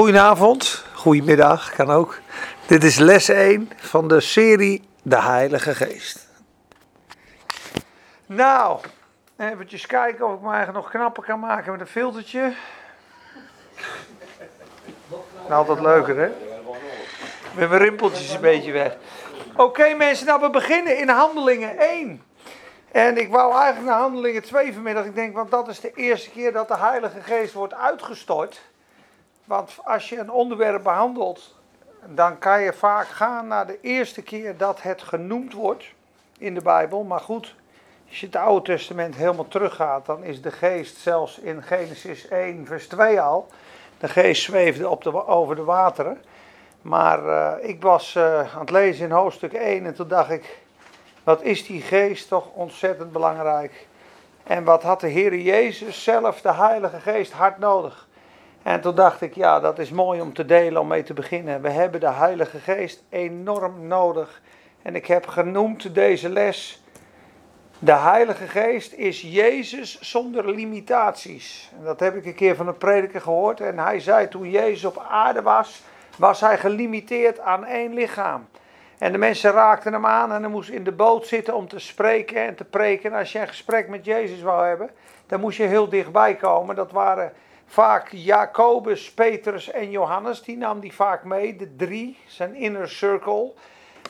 Goedenavond, goedemiddag, kan ook. Dit is les 1 van de serie De Heilige Geest. Nou, eventjes kijken of ik me eigenlijk nog knapper kan maken met een filtertje. Nou, altijd leuker hè? Met mijn rimpeltjes een beetje weg. Oké mensen, nou we beginnen in handelingen 1. En ik wou eigenlijk naar handelingen 2 vanmiddag. Ik denk, want dat is de eerste keer dat de Heilige Geest wordt uitgestort. Want als je een onderwerp behandelt, dan kan je vaak gaan naar de eerste keer dat het genoemd wordt in de Bijbel. Maar goed, als je het Oude Testament helemaal teruggaat, dan is de geest zelfs in Genesis 1, vers 2 al. De geest zweefde op de, over de wateren. Maar uh, ik was uh, aan het lezen in hoofdstuk 1 en toen dacht ik, wat is die geest toch ontzettend belangrijk. En wat had de Heer Jezus zelf, de Heilige Geest, hard nodig. En toen dacht ik, ja, dat is mooi om te delen, om mee te beginnen. We hebben de Heilige Geest enorm nodig. En ik heb genoemd deze les. De Heilige Geest is Jezus zonder limitaties. En dat heb ik een keer van een prediker gehoord. En hij zei toen Jezus op aarde was, was hij gelimiteerd aan één lichaam. En de mensen raakten hem aan en hij moest in de boot zitten om te spreken en te preken. En als je een gesprek met Jezus wou hebben, dan moest je heel dichtbij komen. Dat waren vaak Jacobus, Petrus en Johannes. Die nam die vaak mee, de drie, zijn inner circle.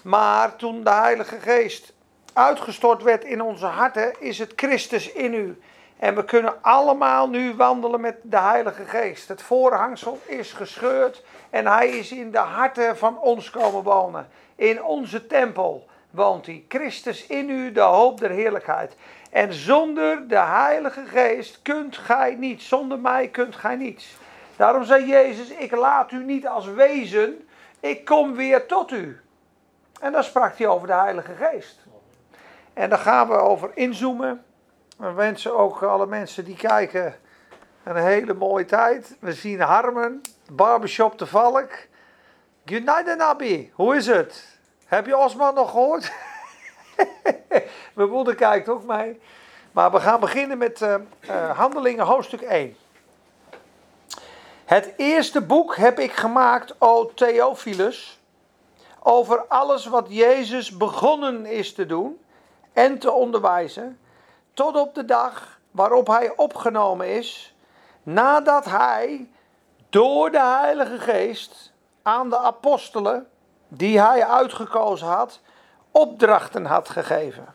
Maar toen de Heilige Geest uitgestort werd in onze harten, is het Christus in u. En we kunnen allemaal nu wandelen met de Heilige Geest. Het voorhangsel is gescheurd en hij is in de harten van ons komen wonen. In onze tempel woont hij. Christus in u, de hoop der heerlijkheid. En zonder de Heilige Geest kunt gij niets. Zonder mij kunt gij niets. Daarom zei Jezus: Ik laat u niet als wezen, ik kom weer tot u. En dan sprak hij over de Heilige Geest. En daar gaan we over inzoomen. We wensen ook alle mensen die kijken een hele mooie tijd. We zien Harmen, Barbershop de Valk. United Nabi, hoe is het? Heb je Osman nog gehoord? Mijn moeder kijkt ook mee. Maar we gaan beginnen met uh, uh, Handelingen hoofdstuk 1. Het eerste boek heb ik gemaakt, o Theophilus, over alles wat Jezus begonnen is te doen en te onderwijzen, tot op de dag waarop hij opgenomen is, nadat hij door de Heilige Geest aan de apostelen, die hij uitgekozen had, opdrachten had gegeven.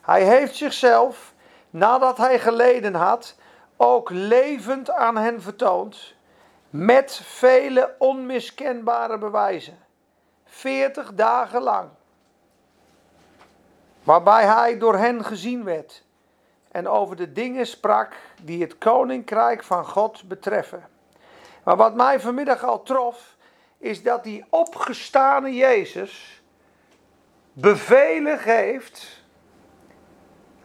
Hij heeft zichzelf, nadat hij geleden had, ook levend aan hen vertoond, met vele onmiskenbare bewijzen. Veertig dagen lang. Waarbij hij door hen gezien werd en over de dingen sprak die het koninkrijk van God betreffen. Maar wat mij vanmiddag al trof, is dat die opgestane Jezus bevelen geeft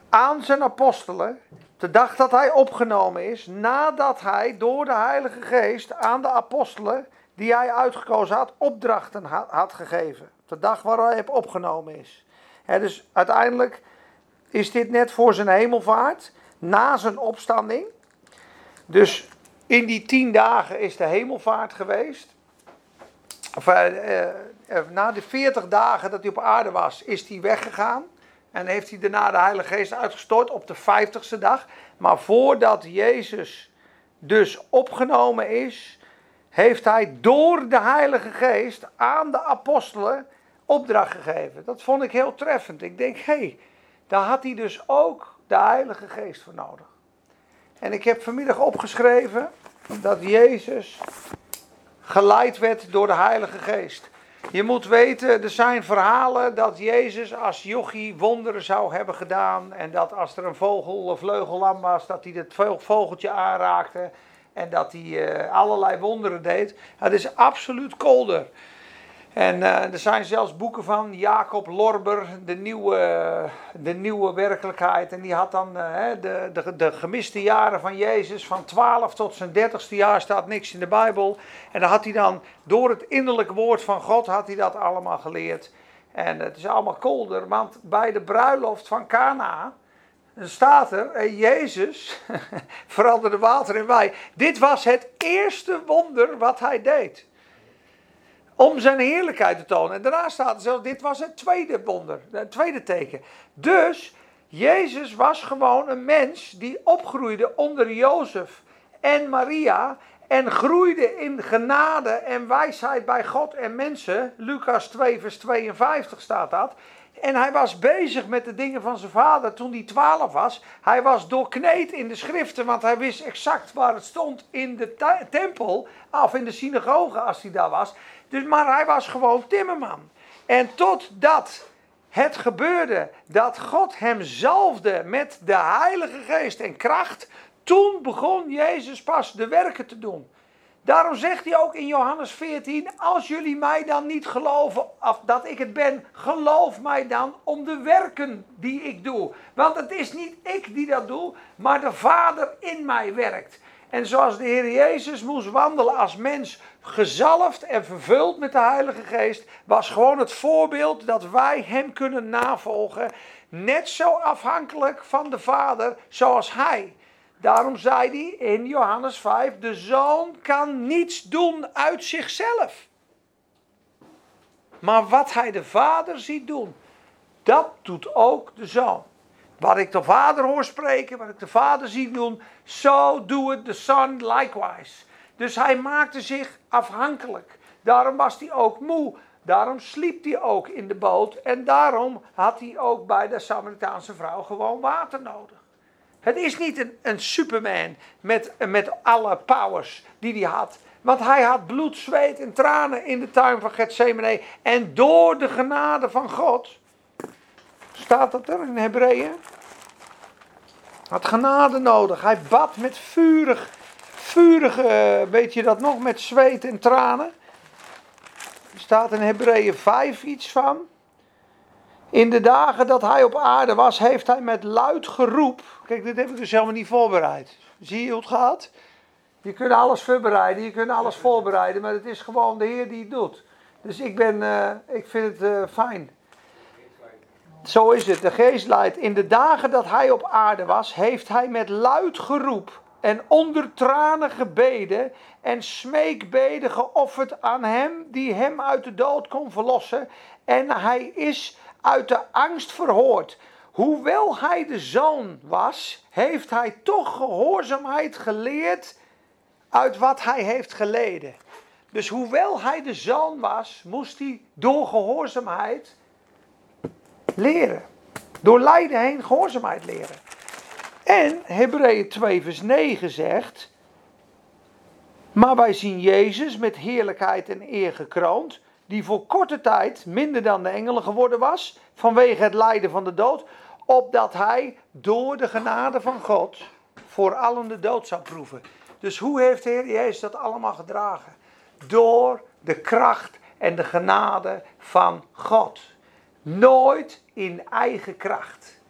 aan zijn apostelen, de dag dat hij opgenomen is, nadat hij door de Heilige Geest aan de apostelen, die hij uitgekozen had, opdrachten had gegeven. De dag waar hij opgenomen is. dus uiteindelijk is dit net voor zijn hemelvaart, na zijn opstanding. Dus in die tien dagen is de hemelvaart geweest. Of, uh, uh, na de veertig dagen dat hij op aarde was, is hij weggegaan. En heeft hij daarna de Heilige Geest uitgestort op de vijftigste dag. Maar voordat Jezus dus opgenomen is, heeft hij door de Heilige Geest aan de apostelen opdracht gegeven. Dat vond ik heel treffend. Ik denk, hé, daar had hij dus ook de Heilige Geest voor nodig. En ik heb vanmiddag opgeschreven dat Jezus geleid werd door de Heilige Geest. Je moet weten, er zijn verhalen dat Jezus als jochie wonderen zou hebben gedaan. En dat als er een vogel of vleugellam was, dat hij het vogeltje aanraakte. En dat hij uh, allerlei wonderen deed. Het is absoluut kolder. En uh, er zijn zelfs boeken van Jacob Lorber, de nieuwe, de nieuwe werkelijkheid. En die had dan uh, de, de, de gemiste jaren van Jezus, van 12 tot zijn 30ste jaar staat niks in de Bijbel. En dan had hij dan door het innerlijke woord van God, had hij dat allemaal geleerd. En het is allemaal kolder, want bij de bruiloft van Cana, staat er, en Jezus veranderde water in wijn. Dit was het eerste wonder wat hij deed. Om zijn heerlijkheid te tonen. En daarna staat zelfs, dit was het tweede wonder, het tweede teken. Dus, Jezus was gewoon een mens die opgroeide onder Jozef en Maria. En groeide in genade en wijsheid bij God en mensen. Lucas 2, vers 52 staat dat. En hij was bezig met de dingen van zijn vader toen hij 12 was. Hij was doorkneed in de schriften, want hij wist exact waar het stond in de tempel. Of in de synagoge als hij daar was. Dus, maar hij was gewoon timmerman. En totdat het gebeurde dat God hem zalfde met de Heilige Geest en kracht. Toen begon Jezus pas de werken te doen. Daarom zegt hij ook in Johannes 14: Als jullie mij dan niet geloven of dat ik het ben, geloof mij dan om de werken die ik doe. Want het is niet ik die dat doe, maar de Vader in mij werkt. En zoals de Heer Jezus moest wandelen als mens, gezalfd en vervuld met de Heilige Geest, was gewoon het voorbeeld dat wij Hem kunnen navolgen. Net zo afhankelijk van de Vader zoals Hij. Daarom zei hij in Johannes 5: De zoon kan niets doen uit zichzelf. Maar wat hij de vader ziet doen, dat doet ook de zoon. Wat ik de vader hoor spreken, wat ik de vader zie doen, zo doet de zoon likewise. Dus hij maakte zich afhankelijk. Daarom was hij ook moe. Daarom sliep hij ook in de boot. En daarom had hij ook bij de Samaritaanse vrouw gewoon water nodig. Het is niet een, een Superman met, met alle powers die hij had. Want hij had bloed, zweet en tranen in de tuin van Gethsemane. En door de genade van God, staat dat er in Hebreeën? Had genade nodig. Hij bad met vurig, vurig, weet je dat nog, met zweet en tranen. Er staat in Hebreeën 5 iets van. In de dagen dat hij op aarde was, heeft hij met luid geroep. Kijk, dit heb ik dus helemaal niet voorbereid. Zie je hoe het gaat? Je kunt alles voorbereiden, je kunt alles voorbereiden, maar het is gewoon de Heer die het doet. Dus ik, ben, uh, ik vind het uh, fijn. Zo is het. De geest leidt. In de dagen dat hij op aarde was, heeft hij met luid geroep en onder tranen gebeden en smeekbeden geofferd aan hem die hem uit de dood kon verlossen. En hij is uit de angst verhoord. Hoewel hij de zoon was, heeft hij toch gehoorzaamheid geleerd uit wat hij heeft geleden. Dus hoewel hij de zoon was, moest hij door gehoorzaamheid leren. Door lijden heen gehoorzaamheid leren. En Hebreeën 2 vers 9 zegt, maar wij zien Jezus met heerlijkheid en eer gekroond, die voor korte tijd minder dan de engelen geworden was, vanwege het lijden van de dood, opdat hij door de genade van God voor allen de dood zou proeven. Dus hoe heeft de Heer Jezus dat allemaal gedragen? Door de kracht en de genade van God. Nooit in eigen kracht.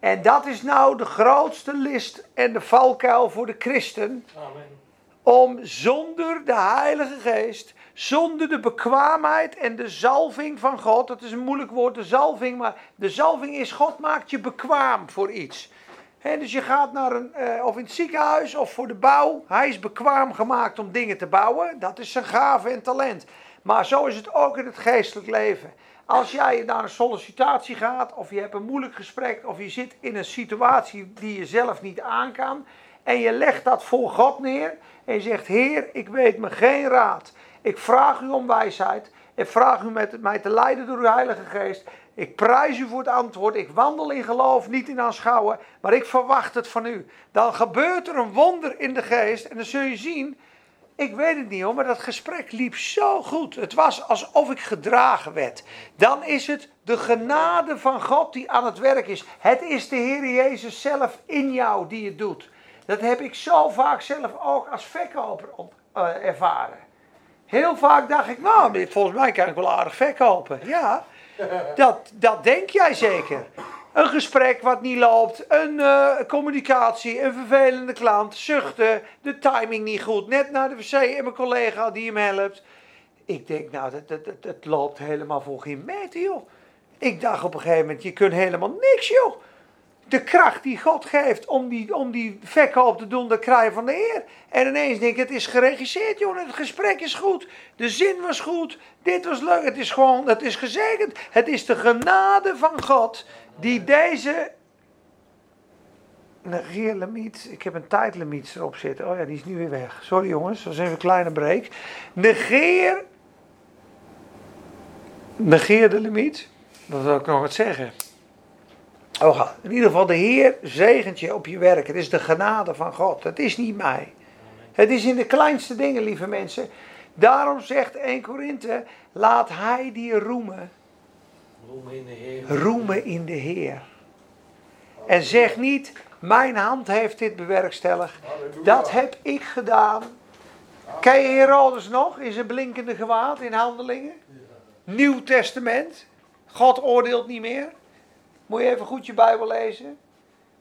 En dat is nou de grootste list en de valkuil voor de christen. Amen. Om zonder de Heilige Geest zonder de bekwaamheid en de zalving van God. Dat is een moeilijk woord, de zalving. Maar de zalving is: God maakt je bekwaam voor iets. dus je gaat naar een, uh, of in het ziekenhuis of voor de bouw. Hij is bekwaam gemaakt om dingen te bouwen. Dat is zijn gave en talent. Maar zo is het ook in het geestelijk leven. Als jij naar een sollicitatie gaat, of je hebt een moeilijk gesprek, of je zit in een situatie die je zelf niet aan kan, en je legt dat voor God neer, en je zegt: Heer, ik weet me geen raad. Ik vraag u om wijsheid. Ik vraag u met mij te leiden door uw Heilige Geest. Ik prijs u voor het antwoord. Ik wandel in geloof, niet in aanschouwen. Maar ik verwacht het van u. Dan gebeurt er een wonder in de geest. En dan zul je zien. Ik weet het niet hoor, maar dat gesprek liep zo goed. Het was alsof ik gedragen werd. Dan is het de genade van God die aan het werk is. Het is de Heer Jezus zelf in jou die het doet. Dat heb ik zo vaak zelf ook als verkoper op, uh, ervaren. Heel vaak dacht ik, nou, volgens mij kan ik wel aardig verkopen. Ja, dat, dat denk jij zeker. Een gesprek wat niet loopt, een uh, communicatie, een vervelende klant, zuchten, de timing niet goed, net naar de wc en mijn collega die hem helpt. Ik denk, nou, dat, dat, dat, dat loopt helemaal voor geen meter, joh. Ik dacht op een gegeven moment, je kunt helemaal niks, joh. de kracht die God geeft om die, om die verkoop te doen, krijg je van de Heer. En ineens denk ik, het is geregisseerd, jongen. Het gesprek is goed. De zin was goed. Dit was leuk. Het is gewoon, het is gezegend. Het is de genade van God die deze negeerlimiet. Ik heb een tijdlimiet erop zitten. Oh ja, die is nu weer weg. Sorry jongens, dat was even een kleine break. Negeer. Negeer de limiet. Dat wil ik nog wat zeggen. Oh, in ieder geval, de Heer zegent je op je werk. Het is de genade van God. Het is niet mij. Het is in de kleinste dingen, lieve mensen. Daarom zegt 1 Korinthe: laat hij die roemen. Roemen in de Heer. En zeg niet: mijn hand heeft dit bewerkstelligd. Dat heb ik gedaan. Ken je Herodes nog in zijn blinkende gewaad in handelingen? Nieuw Testament. God oordeelt niet meer. Moet je even goed je Bijbel lezen.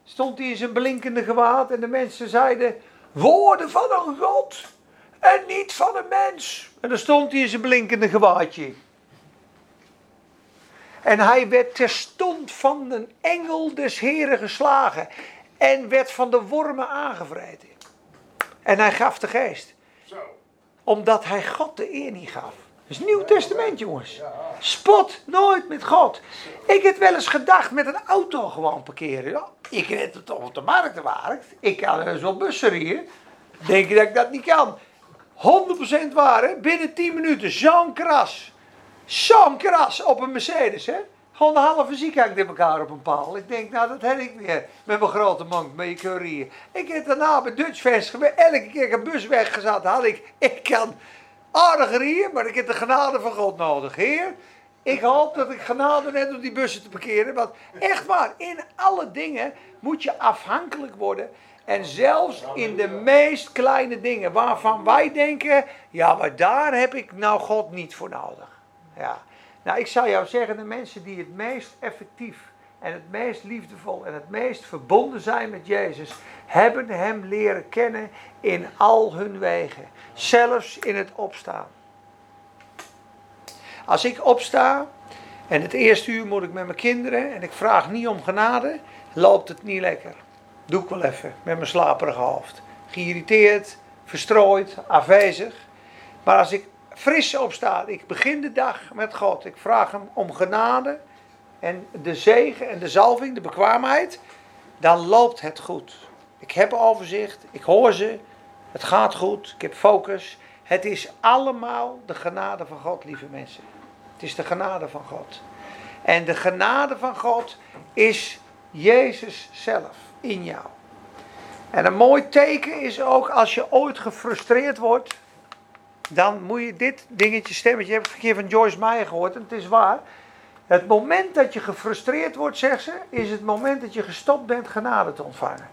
Stond hij in zijn blinkende gewaad en de mensen zeiden: Woorden van een God en niet van een mens. En dan stond hij in zijn blinkende gewaadje. En hij werd terstond van een engel des Heren geslagen en werd van de wormen aangevreten. En hij gaf de geest. Omdat hij God de eer niet gaf. Dat is Nieuw Testament, jongens. Spot nooit met God. Ik heb wel eens gedacht met een auto gewoon parkeren. Ja, ik red het toch op de markt markt. Ik kan er wel bussen hier. Denk je dat ik dat niet kan? 100% waar, hè? Binnen 10 minuten. Zo'n kras. Zo'n kras op een Mercedes, hè? Gewoon de halve hangt in elkaar op een paal. Ik denk, nou, dat heb ik weer. Met mijn grote mank, met je courier. Ik heb daarna bij Dutch gewerkt. Elke keer een bus weggezet had ik. Ik kan aardiger hier, maar ik heb de genade van God nodig. Heer, ik hoop dat ik genade heb om die bussen te parkeren. Want echt waar, in alle dingen moet je afhankelijk worden. En zelfs in de meest kleine dingen waarvan wij denken, ja, maar daar heb ik nou God niet voor nodig. Ja. Nou, ik zou jou zeggen, de mensen die het meest effectief en het meest liefdevol en het meest verbonden zijn met Jezus, hebben Hem leren kennen in al hun wegen, zelfs in het opstaan. Als ik opsta en het eerste uur moet ik met mijn kinderen en ik vraag niet om genade, loopt het niet lekker. Doe ik wel even met mijn slaperige hoofd. Geïrriteerd, verstrooid, afwezig. Maar als ik fris opsta, ik begin de dag met God, ik vraag Hem om genade en de zegen en de zalving, de bekwaamheid, dan loopt het goed. Ik heb overzicht, ik hoor ze, het gaat goed, ik heb focus. Het is allemaal de genade van God, lieve mensen. Het is de genade van God. En de genade van God is Jezus zelf in jou. En een mooi teken is ook als je ooit gefrustreerd wordt, dan moet je dit dingetje stemmetje, je hebt het een keer van Joyce Meyer gehoord en het is waar. Het moment dat je gefrustreerd wordt, zegt ze, is het moment dat je gestopt bent genade te ontvangen.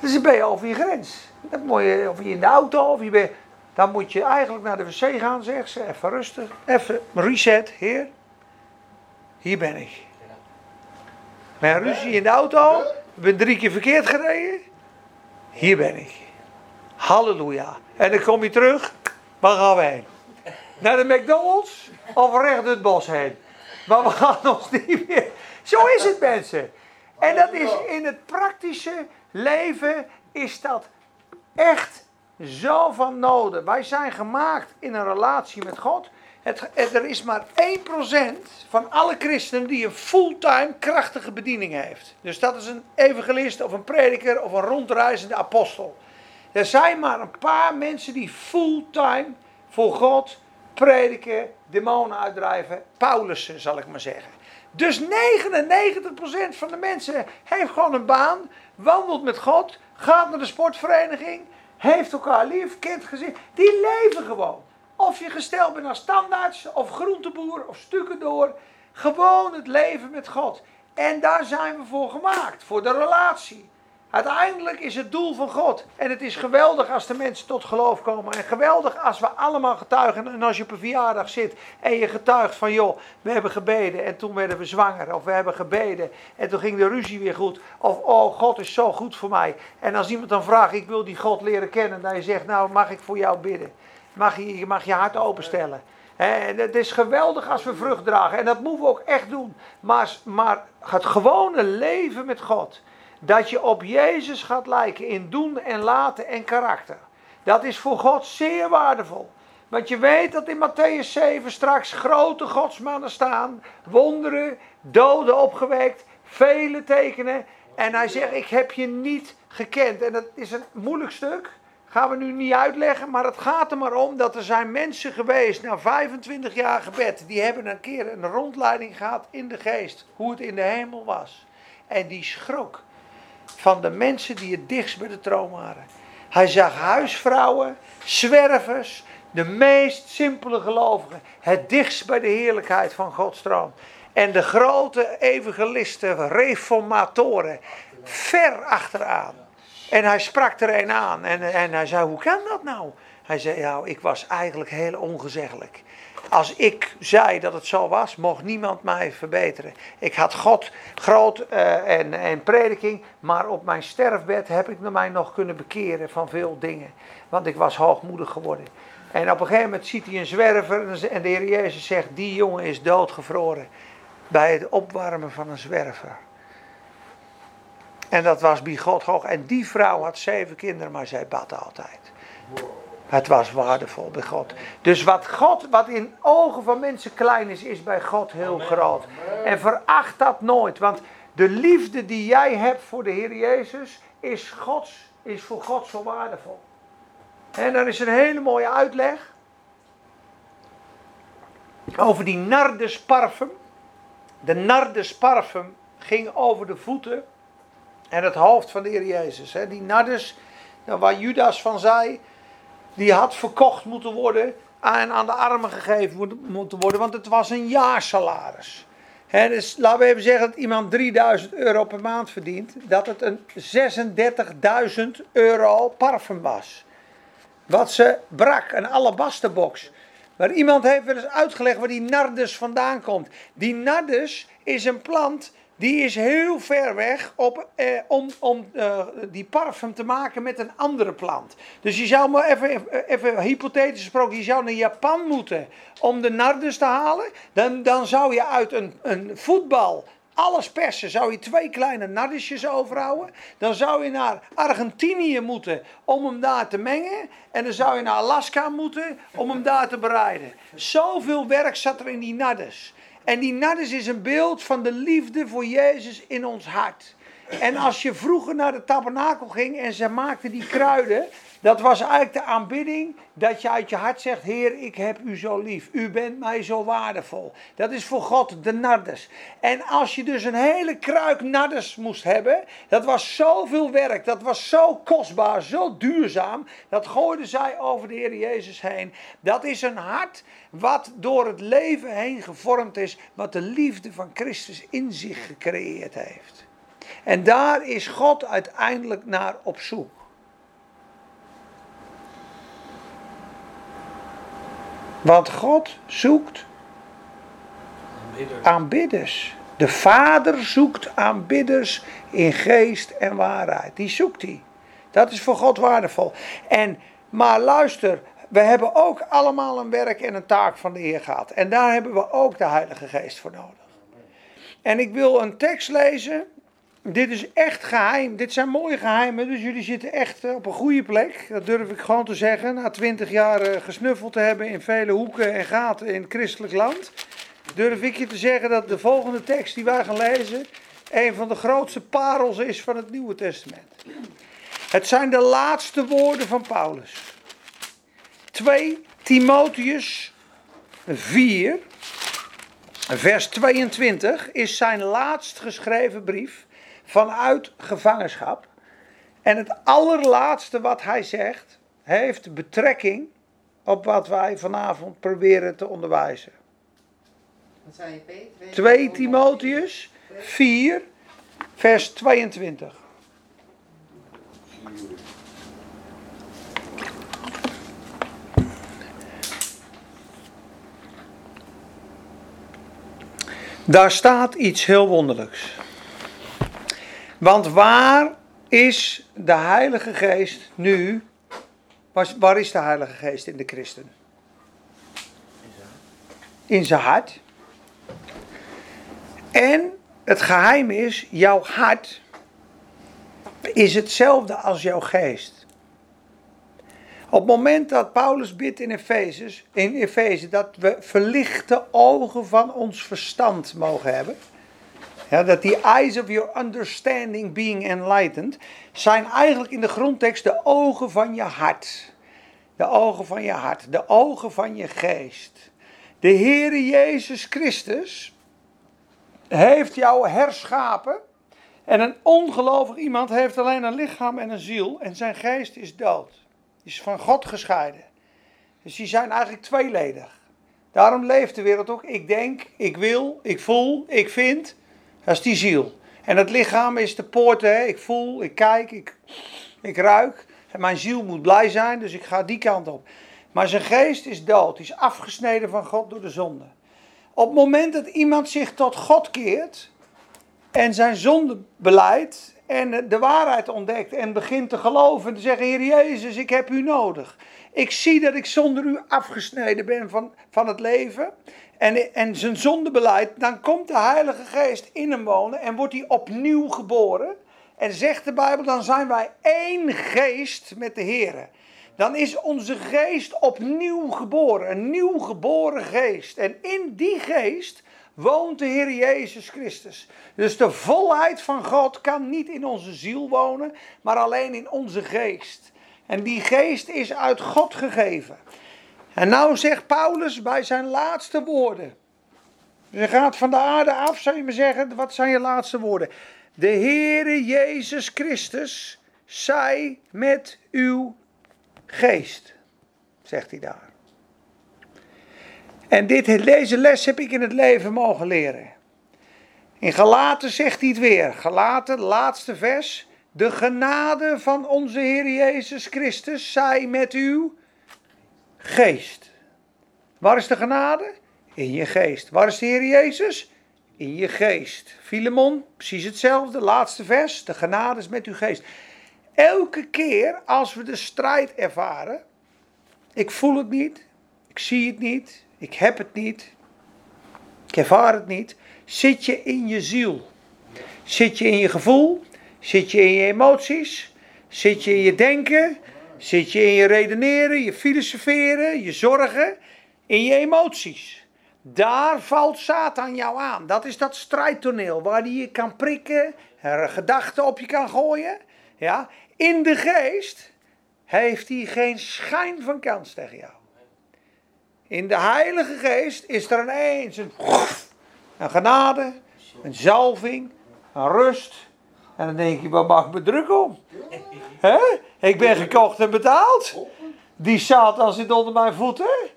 Dus dan ben je over je grens. Dan moet of je in de auto, of je bent, dan moet je eigenlijk naar de wc gaan, zegt ze. Even rustig, even reset, heer. Hier ben ik. Mijn ruzie in de auto, ik ben drie keer verkeerd gereden. Hier ben ik. Halleluja. En dan kom je terug, waar gaan we heen? Naar de McDonald's of recht het bos heen? Maar we gaan ons niet meer. Zo is het mensen. En dat is in het praktische leven is dat echt zo van nodig. Wij zijn gemaakt in een relatie met God. Het, er is maar 1% van alle christenen die een fulltime krachtige bediening heeft. Dus dat is een evangelist of een prediker of een rondreizende apostel. Er zijn maar een paar mensen die fulltime voor God prediken, demonen uitdrijven, Paulussen zal ik maar zeggen. Dus 99% van de mensen heeft gewoon een baan, wandelt met God, gaat naar de sportvereniging, heeft elkaar lief, kent gezin. Die leven gewoon. Of je gesteld bent als standaards, of groenteboer, of stukendoor. Gewoon het leven met God. En daar zijn we voor gemaakt, voor de relatie. Uiteindelijk is het doel van God. En het is geweldig als de mensen tot geloof komen. En geweldig als we allemaal getuigen. En als je op een verjaardag zit en je getuigt van joh, we hebben gebeden en toen werden we zwanger. Of we hebben gebeden en toen ging de ruzie weer goed. Of oh, God is zo goed voor mij. En als iemand dan vraagt, ik wil die God leren kennen. Dan je zegt, nou mag ik voor jou bidden. Mag je, mag je hart openstellen. En het is geweldig als we vrucht dragen. En dat moeten we ook echt doen. Maar, maar het gewone leven met God. Dat je op Jezus gaat lijken in doen en laten en karakter. Dat is voor God zeer waardevol. Want je weet dat in Matthäus 7 straks grote godsmannen staan. Wonderen, doden opgewekt, vele tekenen. En hij zegt, ik heb je niet gekend. En dat is een moeilijk stuk. Gaan we nu niet uitleggen, maar het gaat er maar om dat er zijn mensen geweest na 25 jaar gebed. Die hebben een keer een rondleiding gehad in de geest. Hoe het in de hemel was. En die schrok van de mensen die het dichtst bij de troon waren. Hij zag huisvrouwen, zwervers, de meest simpele gelovigen. Het dichtst bij de heerlijkheid van Gods troon. En de grote evangelisten, reformatoren, ver achteraan. En hij sprak er een aan en, en hij zei, hoe kan dat nou? Hij zei, ja, ik was eigenlijk heel ongezeggelijk. Als ik zei dat het zo was, mocht niemand mij verbeteren. Ik had God groot uh, en, en prediking, maar op mijn sterfbed heb ik mij nog kunnen bekeren van veel dingen. Want ik was hoogmoedig geworden. En op een gegeven moment ziet hij een zwerver en de Heer Jezus zegt, die jongen is doodgevroren. Bij het opwarmen van een zwerver. En dat was bij God hoog. En die vrouw had zeven kinderen, maar zij bad altijd. Het was waardevol bij God. Dus wat God, wat in ogen van mensen klein is, is bij God heel groot. En veracht dat nooit. Want de liefde die jij hebt voor de Heer Jezus is, Gods, is voor God zo waardevol. En dan is een hele mooie uitleg over die nardus parfum. De nardus parfum ging over de voeten en het hoofd van de Heer Jezus. Die nardus, nou, waar Judas van zei, die had verkocht moeten worden en aan de armen gegeven moeten worden, want het was een jaarsalaris. He, dus laten we even zeggen dat iemand 3000 euro per maand verdient, dat het een 36.000 euro parfum was. Wat ze brak, een alabasterbox. Maar iemand heeft wel eens uitgelegd waar die nardus vandaan komt. Die nardus is een plant die is heel ver weg op, eh, om, om eh, die parfum te maken met een andere plant. Dus je zou maar even, even hypothetisch gesproken, je zou naar Japan moeten om de nardus te halen. Dan, dan zou je uit een, een voetbal alles persen, zou je twee kleine nardusjes overhouden. Dan zou je naar Argentinië moeten om hem daar te mengen. En dan zou je naar Alaska moeten om hem daar te bereiden. Zoveel werk zat er in die nardus. En die nardus is een beeld van de liefde voor Jezus in ons hart. En als je vroeger naar de tabernakel ging en ze maakten die kruiden, dat was eigenlijk de aanbidding dat je uit je hart zegt, Heer, ik heb u zo lief. U bent mij zo waardevol. Dat is voor God de nardus. En als je dus een hele kruik nardus moest hebben, dat was zoveel werk, dat was zo kostbaar, zo duurzaam, dat gooiden zij over de Heer Jezus heen. Dat is een hart wat door het leven heen gevormd is, wat de liefde van Christus in zich gecreëerd heeft. En daar is God uiteindelijk naar op zoek. Want God zoekt aanbidders. De Vader zoekt aanbidders in geest en waarheid. Die zoekt hij. Dat is voor God waardevol. En, maar luister, we hebben ook allemaal een werk en een taak van de Heer gehad. En daar hebben we ook de Heilige Geest voor nodig. En ik wil een tekst lezen. Dit is echt geheim. Dit zijn mooie geheimen. Dus jullie zitten echt op een goede plek. Dat durf ik gewoon te zeggen. Na twintig jaar eh, gesnuffeld te hebben in vele hoeken en gaten in het christelijk land. Durf ik je te zeggen dat de volgende tekst die wij gaan lezen. een van de grootste parels is van het Nieuwe Testament. Het zijn de laatste woorden van Paulus. 2 Timotheus 4, vers 22 is zijn laatst geschreven brief vanuit gevangenschap. En het allerlaatste wat hij zegt heeft betrekking op wat wij vanavond proberen te onderwijzen. Wat zei je, 2 Timotheus 4, vers 22. Daar staat iets heel wonderlijks. Want waar is de Heilige Geest nu? Waar is de Heilige Geest in de christen? in zijn hart. En het geheim is, jouw hart is hetzelfde als jouw geest. Op het moment dat Paulus bidt in Efeze, in dat we verlichte ogen van ons verstand mogen hebben. Dat die eyes of your understanding being enlightened zijn eigenlijk in de grondtekst de ogen van je hart. De ogen van je hart, de ogen van je geest. De Heere Jezus Christus heeft jou herschapen. En een ongelovig iemand heeft alleen een lichaam en een ziel en zijn geest is dood. Is van God gescheiden. Dus die zijn eigenlijk tweeledig. Daarom leeft de wereld ook. Ik denk, ik wil, ik voel, ik vind. Dat is die ziel. En het lichaam is de poort. Hè? Ik voel, ik kijk, ik, ik ruik. En mijn ziel moet blij zijn, dus ik ga die kant op. Maar zijn geest is dood. Is afgesneden van God door de zonde. Op het moment dat iemand zich tot God keert en zijn zonde beleidt en de waarheid ontdekt en begint te geloven en te zeggen: Heer Jezus, ik heb u nodig. Ik zie dat ik zonder u afgesneden ben van, van het leven en, en zijn zonde beleidt, dan komt de Heilige Geest in hem wonen en wordt hij opnieuw geboren. En zegt de Bijbel, dan zijn wij één geest met de Heer. Dan is onze geest opnieuw geboren, een nieuw geboren geest. En in die geest woont de Heer Jezus Christus. Dus de volheid van God kan niet in onze ziel wonen, maar alleen in onze geest. En die geest is uit God gegeven. En nou zegt Paulus bij zijn laatste woorden. Je gaat van de aarde af, zou je me zeggen, wat zijn je laatste woorden? De Heere Jezus Christus zij met uw geest, zegt hij daar. En dit, deze les heb ik in het leven mogen leren. In Galaten zegt hij het weer. Galaten, laatste vers. De genade van onze Heer Jezus Christus zij met uw geest. Waar is de genade? In je geest. Waar is de Heer Jezus? In je geest. Filemon, precies hetzelfde, laatste vers. De genade is met uw geest. Elke keer als we de strijd ervaren, ik voel het niet, ik zie het niet, ik heb het niet, ik ervaar het niet, zit je in je ziel. Zit je in je gevoel, zit je in je emoties, zit je in je denken, zit je in je redeneren, je filosoferen, je zorgen, in je emoties. Daar valt Satan jou aan. Dat is dat strijdtoneel waar hij je kan prikken, er gedachten op je kan gooien. Ja, in de geest heeft hij geen schijn van kans tegen jou. In de Heilige Geest is er ineens een, een genade, een zalving, een rust. En dan denk je, wat mag ik me druk om? Ik ben gekocht en betaald. Die Satan zit onder mijn voeten.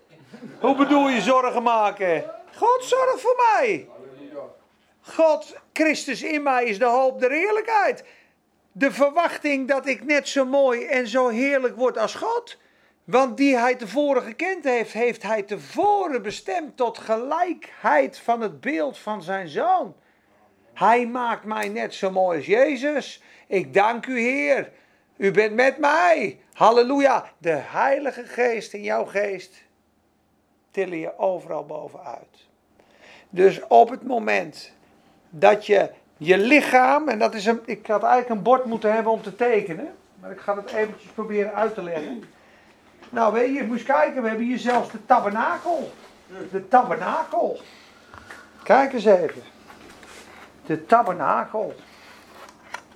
Hoe bedoel je zorgen maken? God zorgt voor mij. God, Christus in mij is de hoop der heerlijkheid de verwachting dat ik net zo mooi en zo heerlijk word als God. Want die hij tevoren gekend heeft, heeft hij tevoren bestemd tot gelijkheid van het beeld van zijn zoon. Hij maakt mij net zo mooi als Jezus. Ik dank u, Heer. U bent met mij. Halleluja. De Heilige Geest in jouw geest tillen je overal bovenuit. Dus op het moment dat je je lichaam, en dat is een, ik had eigenlijk een bord moeten hebben om te tekenen, maar ik ga het eventjes proberen uit te leggen. Nou, weet je, moet kijken, we hebben hier zelfs de tabernakel. De tabernakel. Kijk eens even. De tabernakel.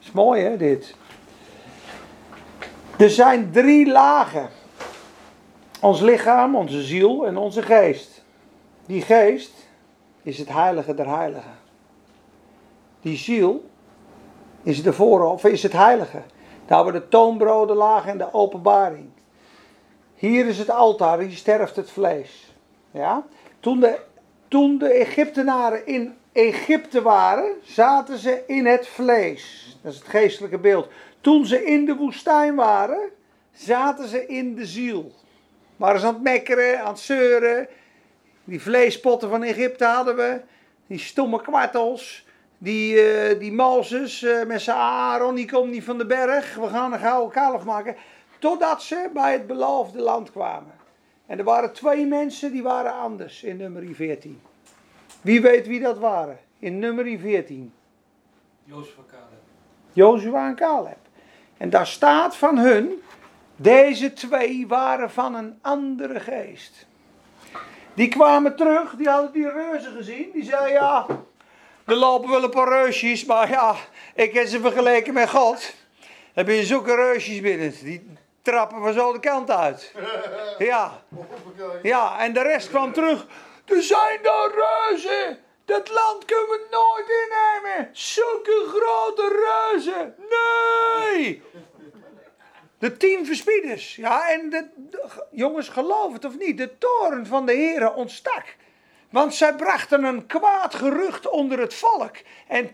Is mooi hè, dit. Er zijn drie lagen. Ons lichaam, onze ziel en onze geest. Die geest is het heilige der heiligen. Die ziel is de voorhof, is het heilige. Daar waar de toonbroden lagen en de openbaring. Hier is het altaar, hier sterft het vlees. Ja? Toen, de, toen de Egyptenaren in Egypte waren, zaten ze in het vlees. Dat is het geestelijke beeld. Toen ze in de woestijn waren, zaten ze in de ziel. Waren ze aan het mekkeren, aan het zeuren. Die vleespotten van Egypte hadden we. Die stomme kwartels. Die, uh, die Mozes uh, met zijn Aaron, die komt niet van de berg. We gaan een gouden kalf maken. Totdat ze bij het beloofde land kwamen. En er waren twee mensen die waren anders in nummer 14. Wie weet wie dat waren in nummer 14? Jozef van Caleb. Jozua en Caleb. En daar staat van hun, deze twee waren van een andere geest. Die kwamen terug, die hadden die reuzen gezien. Die zeiden, ja, er lopen wel een paar reusjes, maar ja, ik heb ze vergeleken met God. Dan heb je zulke reusjes binnen, die trappen van zo de kant uit. Ja, ja, en de rest kwam terug. Er zijn daar reuzen. Dat land kunnen we nooit innemen. Zulke grote reuzen. Nee. De tien verspieders. Ja, en de, jongens, geloof het of niet. De toren van de heren ontstak. Want zij brachten een kwaad gerucht onder het volk. En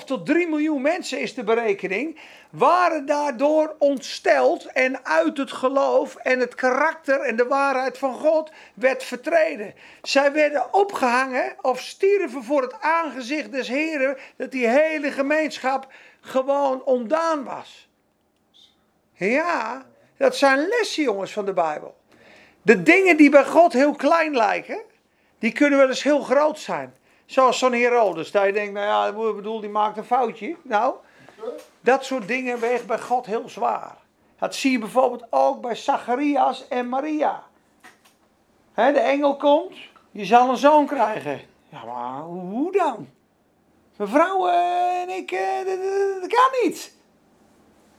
2,5 tot 3 miljoen mensen is de berekening. Waren daardoor ontsteld en uit het geloof en het karakter en de waarheid van God werd vertreden. Zij werden opgehangen of stierven voor het aangezicht des Heren. Dat die hele gemeenschap gewoon ontdaan was. Ja, dat zijn lessen jongens van de Bijbel. De dingen die bij God heel klein lijken, die kunnen wel eens heel groot zijn. Zoals zo'n Herodes, dat je denkt, nou ja, ik bedoel, die maakt een foutje. Nou, dat soort dingen weegt bij God heel zwaar. Dat zie je bijvoorbeeld ook bij Zacharias en Maria. De engel komt, je zal een zoon krijgen. Ja, maar hoe dan? Mevrouw eh, en ik, eh, dat kan niet.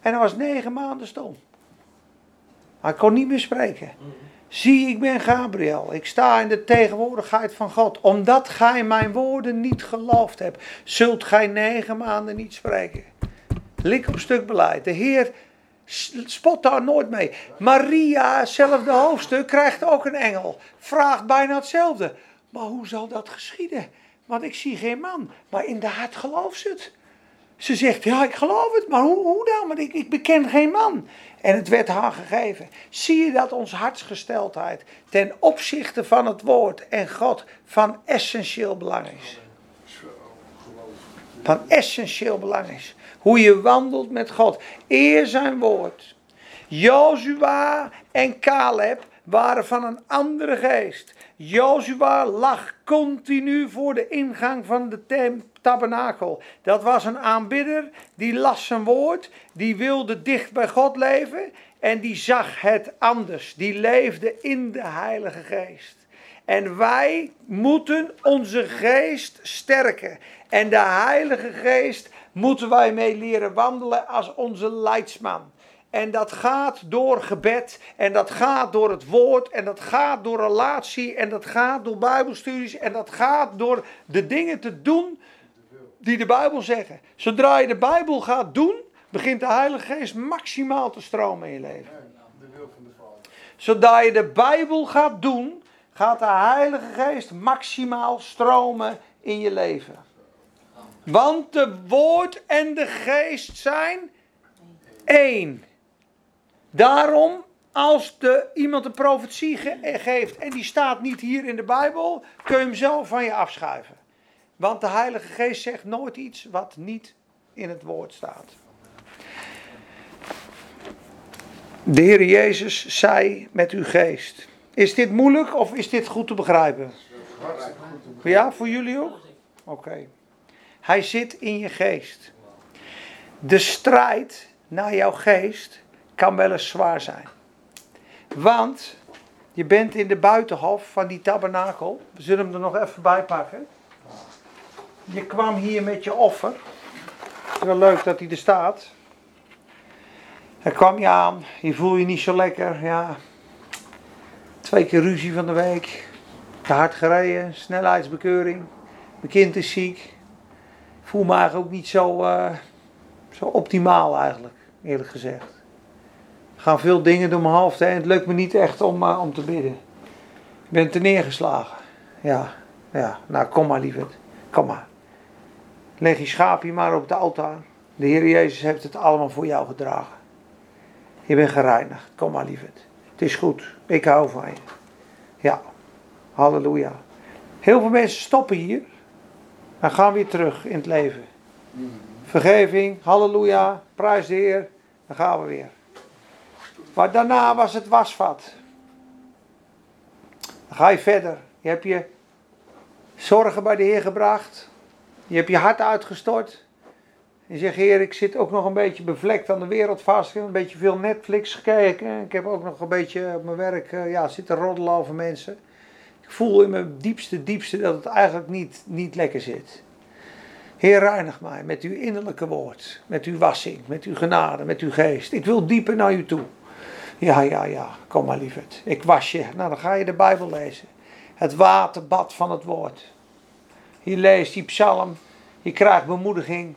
En hij was negen maanden stom. Hij kon niet meer spreken. Zie, ik ben Gabriel. Ik sta in de tegenwoordigheid van God. Omdat gij mijn woorden niet geloofd hebt, zult gij negen maanden niet spreken. Lik op stuk beleid. De Heer spot daar nooit mee. Maria, hetzelfde hoofdstuk, krijgt ook een engel. Vraagt bijna hetzelfde. Maar hoe zal dat geschieden? Want ik zie geen man. Maar in de hart gelooft ze het. Ze zegt, ja, ik geloof het, maar hoe, hoe dan? Want ik, ik beken geen man. En het werd haar gegeven. Zie je dat onze hartsgesteldheid ten opzichte van het woord en God van essentieel belang is? Van essentieel belang is. Hoe je wandelt met God. Eer zijn woord. Jozua en Caleb waren van een andere geest. Jozua lag continu voor de ingang van de tabernakel. Dat was een aanbidder, die las zijn woord, die wilde dicht bij God leven en die zag het anders. Die leefde in de Heilige Geest. En wij moeten onze geest sterken. En de Heilige Geest moeten wij mee leren wandelen als onze leidsman. En dat gaat door gebed. En dat gaat door het woord. En dat gaat door relatie. En dat gaat door bijbelstudies. En dat gaat door de dingen te doen die de Bijbel zeggen. Zodra je de Bijbel gaat doen, begint de Heilige Geest maximaal te stromen in je leven. Zodra je de Bijbel gaat doen, gaat de Heilige Geest maximaal stromen in je leven. Want de woord en de geest zijn één. Daarom, als iemand een profetie ge- geeft en die staat niet hier in de Bijbel, kun je hem zelf van je afschuiven. Want de Heilige Geest zegt nooit iets wat niet in het woord staat. De Heer Jezus zei met uw geest. Is dit moeilijk of is dit goed te begrijpen? Hartstikke goed te begrijpen. Ja, voor jullie ook? Oké. Hij zit in je geest. De strijd naar jouw geest kan wel eens zwaar zijn. Want je bent in de buitenhof van die tabernakel. We zullen hem er nog even bij pakken. Je kwam hier met je offer. Het is wel leuk dat hij er staat. Hij kwam je aan. Je voel je niet zo lekker. Ja. Twee keer ruzie van de week. Te hard gereden, snelheidsbekeuring. Mijn kind is ziek. Voel me eigenlijk ook niet zo, eh, zo optimaal eigenlijk, eerlijk gezegd. Gaan veel dingen door mijn hoofd heen. Het lukt me niet echt om, eh, om te bidden. Ik ben te neergeslagen. Ja, ja. Nou, kom maar lieverd. Kom maar. Leg je schaapje maar op de altaar. De Heer Jezus heeft het allemaal voor jou gedragen. Je bent gereinigd. Kom maar lieverd. Het is goed. Ik hou van je. Ja. Halleluja. Heel veel mensen stoppen hier. En gaan weer terug in het leven. Vergeving, halleluja, prijs de Heer. Dan gaan we weer. Maar daarna was het wasvat. Dan ga je verder. Je hebt je zorgen bij de Heer gebracht. Je hebt je hart uitgestort. Je zegt, Heer, ik zit ook nog een beetje bevlekt aan de wereld vast. Ik heb een beetje veel Netflix gekeken. Ik heb ook nog een beetje op mijn werk uh, ja, zitten roddelen over mensen. Ik voel in mijn diepste, diepste dat het eigenlijk niet, niet lekker zit. Heer, reinig mij met uw innerlijke woord, met uw wassing, met uw genade, met uw geest. Ik wil dieper naar u toe. Ja, ja, ja, kom maar lieverd. Ik was je. Nou, dan ga je de Bijbel lezen. Het waterbad van het woord. Je leest die psalm, je krijgt bemoediging.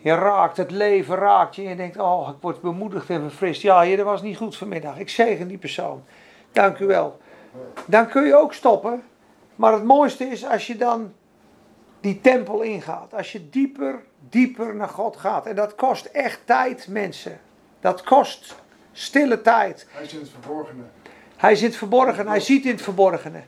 Je raakt het leven, raakt je en je denkt, oh, ik word bemoedigd en verfrist. Ja, hier, dat was niet goed vanmiddag. Ik zegen die persoon. Dank u wel. Dan kun je ook stoppen. Maar het mooiste is als je dan die tempel ingaat. Als je dieper, dieper naar God gaat. En dat kost echt tijd, mensen. Dat kost stille tijd. Hij is in het verborgene. Hij zit verborgen, hij ziet in het verborgene.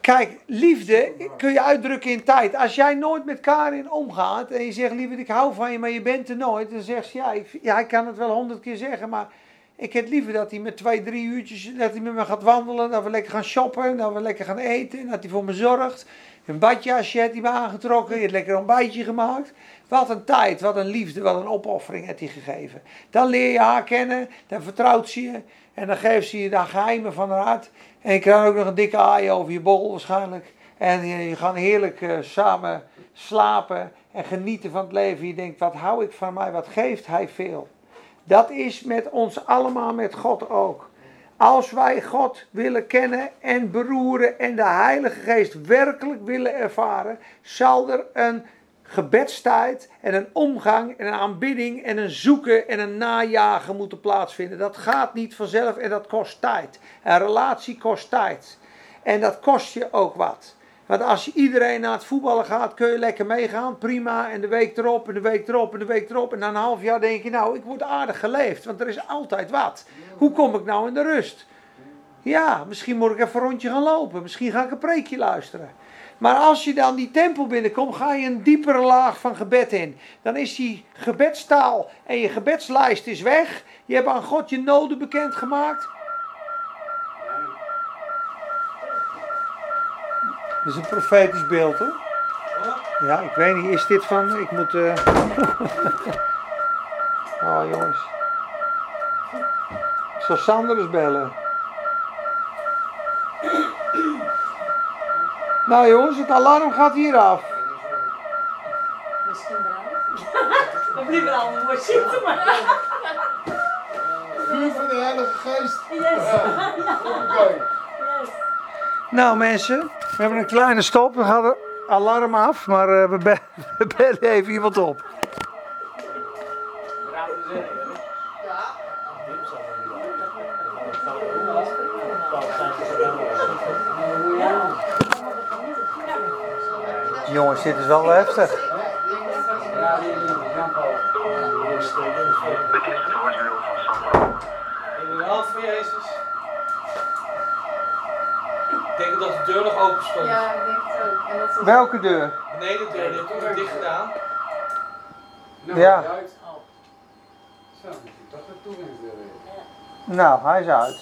Kijk, liefde kun je uitdrukken in tijd. Als jij nooit met Karin omgaat en je zegt, lieverd, ik hou van je, maar je bent er nooit. Dan zegt ze, ja, ik, ja, ik kan het wel honderd keer zeggen, maar ik heb liever dat hij met twee, drie uurtjes, dat hij met me gaat wandelen, dat we lekker gaan shoppen, dat we lekker gaan eten, dat hij voor me zorgt. Een badjasje heeft hij me aangetrokken, je hebt lekker een ontbijtje gemaakt. Wat een tijd, wat een liefde, wat een opoffering heeft hij gegeven. Dan leer je haar kennen, dan vertrouwt ze je en dan geeft ze je de geheimen van haar hart. En je krijgt ook nog een dikke aai over je bol waarschijnlijk. En je, je gaat heerlijk uh, samen slapen en genieten van het leven. Je denkt, wat hou ik van mij, wat geeft hij veel. Dat is met ons allemaal, met God ook. Als wij God willen kennen en beroeren en de Heilige Geest werkelijk willen ervaren, zal er een gebedstijd en een omgang en een aanbidding en een zoeken en een najagen moeten plaatsvinden. Dat gaat niet vanzelf en dat kost tijd. Een relatie kost tijd. En dat kost je ook wat. Want als iedereen naar het voetballen gaat, kun je lekker meegaan, prima. En de week erop, en de week erop, en de week erop. En na een half jaar denk je, nou, ik word aardig geleefd, want er is altijd wat. Hoe kom ik nou in de rust? Ja, misschien moet ik even een rondje gaan lopen. Misschien ga ik een preekje luisteren. Maar als je dan die tempel binnenkomt, ga je een diepere laag van gebed in. Dan is die gebedstaal en je gebedslijst is weg. Je hebt aan God je noden bekendgemaakt. Dat is een profetisch beeld hoor. Ja, ik weet niet, is dit van. Ik moet. Uh... oh jongens. Ik zal Sander eens bellen. Nou jongens, het alarm gaat hier af. Misschien bruin. We blijven allemaal mooi zitten, maar... Vuur van de Heilige Geest. Yes. Nou mensen, we hebben een kleine stop. We gaan het alarm af, maar eh, we bellen even iemand op. Jongens, dit is wel heftig. Dit is het origineel van Samba. Jezus. Ik denk dat de deur nog open stond. Ja, ik denk het ook. En dat is Welke deur? Beneden de deur, die heb ik dicht gedaan. Nou, Ja. uit. Zo, ik dacht dat toen eens weer. Nou, hij is uit.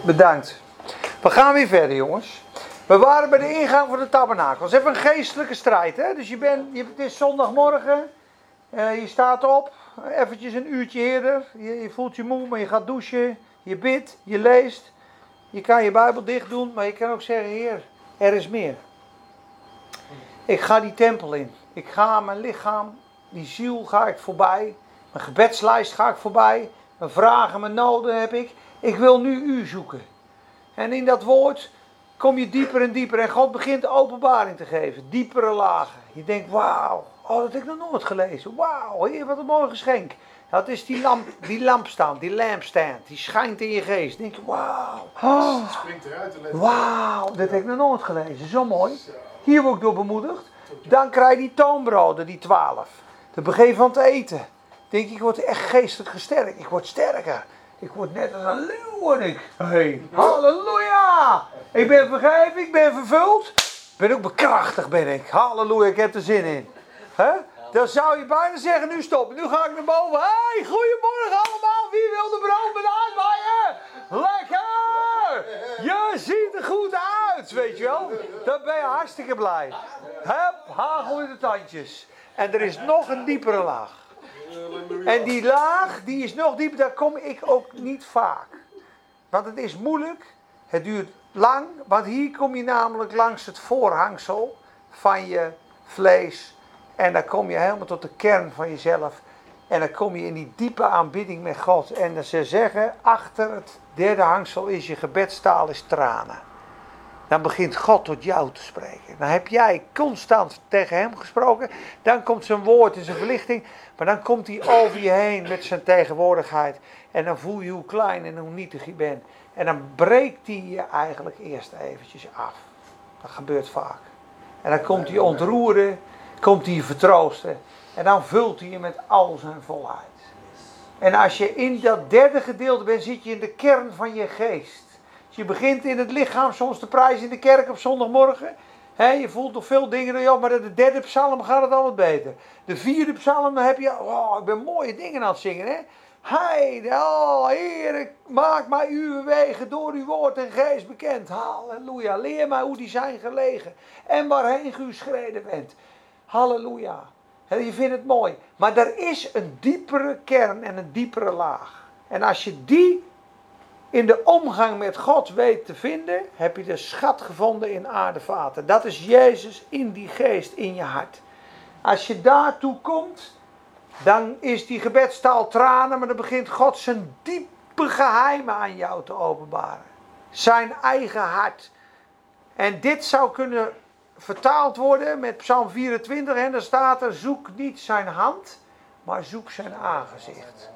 Bedankt. We gaan weer verder, jongens. We waren bij de ingang van de tabernakels. Even een geestelijke strijd, hè? Dus je bent, je, het is zondagmorgen. Eh, je staat op, eventjes een uurtje eerder. Je, je voelt je moe, maar je gaat douchen. Je bidt, je leest. Je kan je Bijbel dicht doen, maar je kan ook zeggen: Heer, er is meer. Ik ga die tempel in. Ik ga mijn lichaam, die ziel ga ik voorbij. Mijn gebedslijst ga ik voorbij. Mijn vragen, mijn noden heb ik. Ik wil nu u zoeken. En in dat woord kom je dieper en dieper. En God begint openbaring te geven. Diepere lagen. Je denkt, wauw. Oh, dat heb ik nog nooit gelezen. Wauw, heer, wat een mooi geschenk. Dat is die, lamp, die lampstand, die lampstand. Die schijnt in je geest. Dan denk je, wauw. Oh, Springt eruit wauw, dat heb ik nog nooit gelezen. Zo mooi. Hier word ik door bemoedigd. Dan krijg je die toonbroden, die twaalf. De begin van het eten. Denk ik, ik word echt geestelijk gesterkt. Ik word sterker. Ik word net als een leeuw, word ik. Hey, halleluja. Ik ben vergeven, ik ben vervuld. Ik ben ook bekrachtigd, ben ik. Halleluja, ik heb er zin in. Hè? Dan zou je bijna zeggen, nu stoppen. Nu ga ik naar boven. Hey, goedemorgen allemaal. Wie wil de brood met aardbeien? Lekker! Je words, weet je wel. Dan ben je hartstikke blij. Hup, hagel in de tandjes. En er is nog een diepere laag. En die laag, die is nog dieper, daar kom ik ook niet vaak. Want het is moeilijk, het duurt lang, want hier kom je namelijk langs het voorhangsel van je vlees. En dan kom je helemaal tot de kern van jezelf. En dan kom je in die diepe aanbidding met God. En ze zeggen, achter het derde hangsel is je gebedstaal is tranen. Dan begint God tot jou te spreken. Dan heb jij constant tegen hem gesproken. Dan komt zijn woord en zijn verlichting. Maar dan komt hij over je heen met zijn tegenwoordigheid. En dan voel je hoe klein en hoe nietig je bent. En dan breekt hij je eigenlijk eerst eventjes af. Dat gebeurt vaak. En dan komt hij ontroeren, komt hij vertroosten. En dan vult hij je met al zijn volheid. En als je in dat derde gedeelte bent, zit je in de kern van je geest. Je begint in het lichaam soms te prijzen in de kerk op zondagmorgen. Je voelt nog veel dingen, ja, maar de derde psalm gaat het al wat beter. De vierde psalm, dan heb je, oh, ik ben mooie dingen aan het zingen. Hè? Hij, oh Heer, maak mij uw wegen door uw woord en geest bekend. Halleluja. Leer mij hoe die zijn gelegen en waarheen u schreden bent. Halleluja. Je vindt het mooi. Maar er is een diepere kern en een diepere laag. En als je die in de omgang met God weet te vinden, heb je de schat gevonden in aardevaten. Dat is Jezus in die geest, in je hart. Als je daartoe komt, dan is die gebedstaal tranen, maar dan begint God zijn diepe geheimen aan jou te openbaren. Zijn eigen hart. En dit zou kunnen vertaald worden met Psalm 24 en daar staat er: zoek niet zijn hand, maar zoek zijn aangezicht.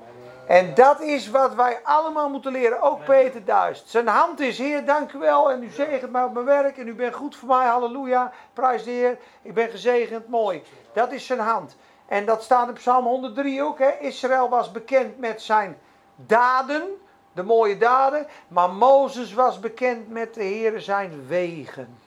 En dat is wat wij allemaal moeten leren, ook Peter Duist. Zijn hand is, Heer, dank u wel en u zegent mij op mijn werk en u bent goed voor mij, halleluja, prijs de Heer, ik ben gezegend, mooi. Dat is zijn hand. En dat staat in Psalm 103 ook, hè. Israël was bekend met zijn daden, de mooie daden, maar Mozes was bekend met de Heer zijn wegen.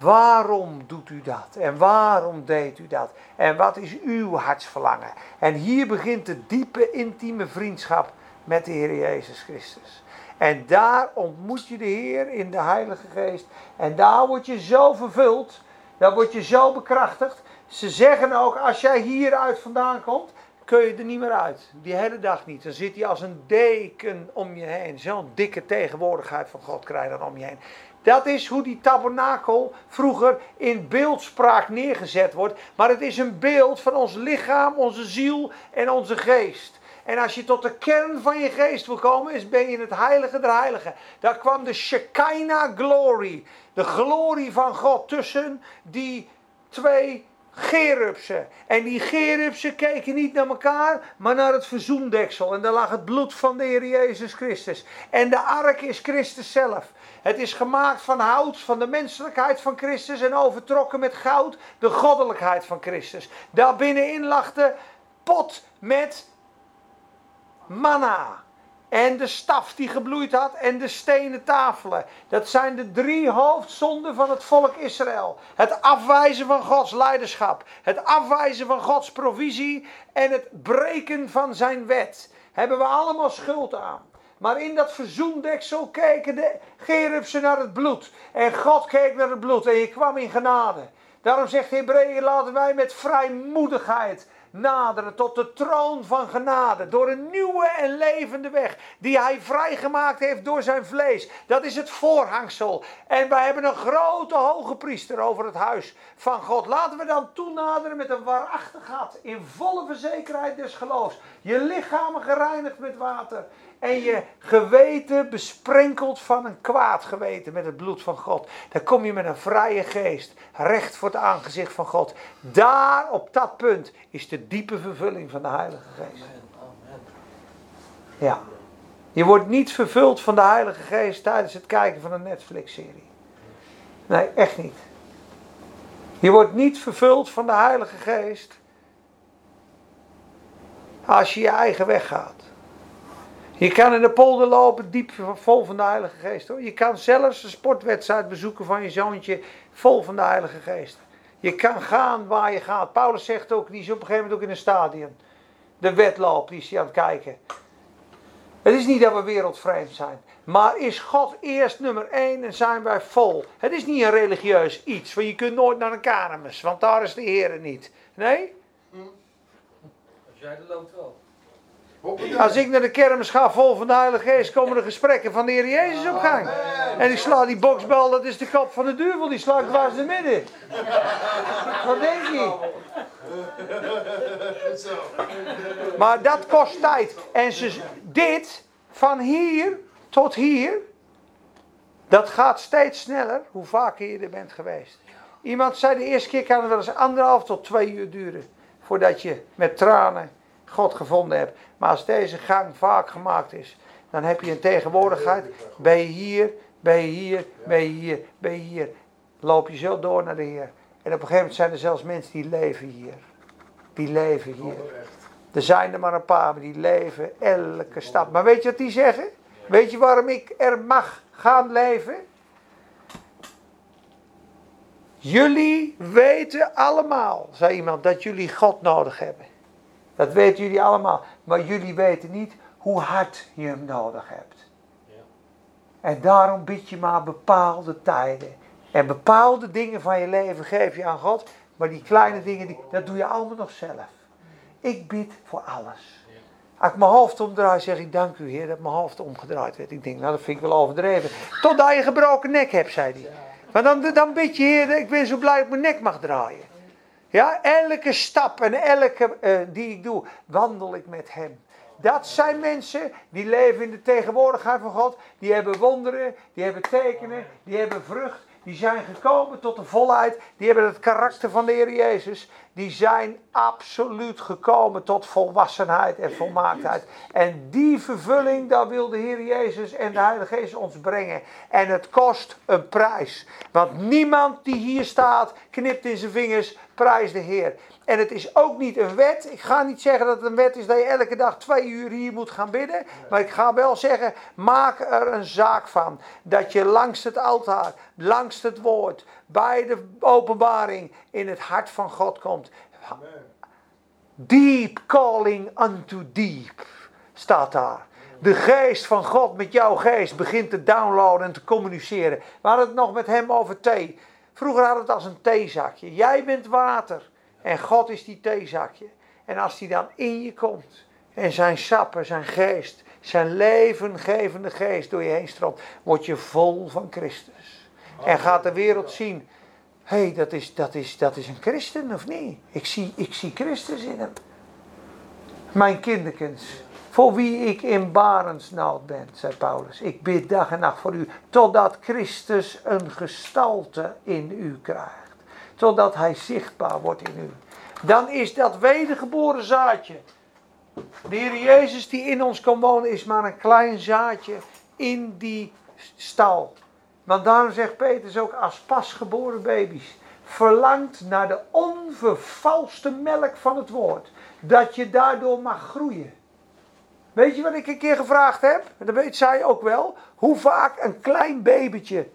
Waarom doet u dat? En waarom deed u dat? En wat is uw hartsverlangen? En hier begint de diepe, intieme vriendschap met de Heer Jezus Christus. En daar ontmoet je de Heer in de Heilige Geest. En daar word je zo vervuld. Daar word je zo bekrachtigd. Ze zeggen ook, als jij hieruit vandaan komt, kun je er niet meer uit. Die hele dag niet. Dan zit hij als een deken om je heen. Zo'n dikke tegenwoordigheid van God krijg je dan om je heen. Dat is hoe die tabernakel vroeger in beeldspraak neergezet wordt. Maar het is een beeld van ons lichaam, onze ziel en onze geest. En als je tot de kern van je geest wil komen, is ben je in het heilige der heiligen. Daar kwam de Shekinah glory. De glorie van God tussen die twee gerubsen. En die gerubsen keken niet naar elkaar, maar naar het verzoendeksel. En daar lag het bloed van de Heer Jezus Christus. En de ark is Christus zelf. Het is gemaakt van hout, van de menselijkheid van Christus en overtrokken met goud, de goddelijkheid van Christus. Daar binnenin lag de pot met manna. En de staf die gebloeid had en de stenen tafelen. Dat zijn de drie hoofdzonden van het volk Israël. Het afwijzen van Gods leiderschap. Het afwijzen van Gods provisie. En het breken van zijn wet. Hebben we allemaal schuld aan. Maar in dat verzoendeksel keken de gerubsen naar het bloed. En God keek naar het bloed en je kwam in genade. Daarom zegt Hebreeën, laten wij met vrijmoedigheid naderen tot de troon van genade. Door een nieuwe en levende weg die hij vrijgemaakt heeft door zijn vlees. Dat is het voorhangsel. En wij hebben een grote hoge priester over het huis van God. Laten we dan toenaderen met een waarachtig hart. In volle verzekerheid des geloofs. Je lichamen gereinigd met water en je geweten besprenkeld van een kwaad geweten met het bloed van God. Dan kom je met een vrije geest recht voor het aangezicht van God. Daar op dat punt is de diepe vervulling van de Heilige Geest. Ja. Je wordt niet vervuld van de Heilige Geest tijdens het kijken van een Netflix-serie. Nee, echt niet. Je wordt niet vervuld van de Heilige Geest als je je eigen weg gaat. Je kan in de polder lopen, diep vol van de Heilige Geest. Hoor. Je kan zelfs een sportwedstrijd bezoeken van je zoontje, vol van de Heilige Geest. Je kan gaan waar je gaat. Paulus zegt ook, die is op een gegeven moment ook in een stadion. De wedloop, die is hij aan het kijken. Het is niet dat we wereldvreemd zijn. Maar is God eerst nummer één en zijn wij vol? Het is niet een religieus iets. Want je kunt nooit naar een kermis. Want daar is de Heer niet. Nee? Als jij er loopt wel. Als ik naar de kermis ga vol van de Heilige Geest, komen de gesprekken van de Heer Jezus op gang. En ik sla die boksbal, dat is de kop van de duivel, die sla ik dwars in midden. Wat denk je? Maar dat kost tijd. En ze, dit, van hier tot hier, dat gaat steeds sneller hoe vaker je er bent geweest. Iemand zei de eerste keer kan het wel eens anderhalf tot twee uur duren. Voordat je met tranen God gevonden hebt. Maar als deze gang vaak gemaakt is, dan heb je een tegenwoordigheid. Ben je hier, ben je hier, ben je hier, ben je hier. Loop je zo door naar de Heer. En op een gegeven moment zijn er zelfs mensen die leven hier. Die leven hier. Er zijn er maar een paar, maar die leven elke stap. Maar weet je wat die zeggen? Weet je waarom ik er mag gaan leven? Jullie weten allemaal, zei iemand, dat jullie God nodig hebben. Dat weten jullie allemaal. Maar jullie weten niet hoe hard je hem nodig hebt. En daarom bid je maar bepaalde tijden. En bepaalde dingen van je leven geef je aan God. Maar die kleine dingen, die, dat doe je allemaal nog zelf. Ik bid voor alles. Als ik mijn hoofd omdraai, zeg ik dank u Heer dat mijn hoofd omgedraaid werd. Ik denk, nou dat vind ik wel overdreven. Totdat je gebroken nek hebt, zei hij. Maar dan, dan bid je Heer, ik ben zo blij dat ik mijn nek mag draaien. Ja, elke stap en elke uh, die ik doe, wandel ik met hem. Dat zijn mensen die leven in de tegenwoordigheid van God. Die hebben wonderen, die hebben tekenen, die hebben vrucht. Die zijn gekomen tot de volheid. Die hebben het karakter van de Heer Jezus. Die zijn absoluut gekomen tot volwassenheid en volmaaktheid. En die vervulling, daar wil de Heer Jezus en de Heilige Geest ons brengen. En het kost een prijs. Want niemand die hier staat, knipt in zijn vingers, prijs de Heer. En het is ook niet een wet. Ik ga niet zeggen dat het een wet is dat je elke dag twee uur hier moet gaan bidden. Maar ik ga wel zeggen, maak er een zaak van. Dat je langs het altaar, langs het woord, bij de openbaring in het hart van God komt. Deep calling unto deep staat daar. De geest van God met jouw geest begint te downloaden en te communiceren. We hadden het nog met hem over thee. Vroeger we het als een theezakje. Jij bent water. En God is die theezakje. En als die dan in je komt. En zijn sappen, zijn geest, zijn levengevende geest door je heen stroomt. Word je vol van Christus. En gaat de wereld zien. Hé, hey, dat, is, dat, is, dat is een christen of niet? Ik zie, ik zie Christus in hem. Mijn kinderkens. Voor wie ik in barensnood ben, zei Paulus. Ik bid dag en nacht voor u. Totdat Christus een gestalte in u krijgt totdat hij zichtbaar wordt in u. Dan is dat wedergeboren zaadje. De Heer Jezus die in ons kan wonen is maar een klein zaadje in die stal. Want daarom zegt Petrus ook als pasgeboren baby's. Verlangt naar de onvervalste melk van het woord. Dat je daardoor mag groeien. Weet je wat ik een keer gevraagd heb? Dat weet zij ook wel. Hoe vaak een klein babytje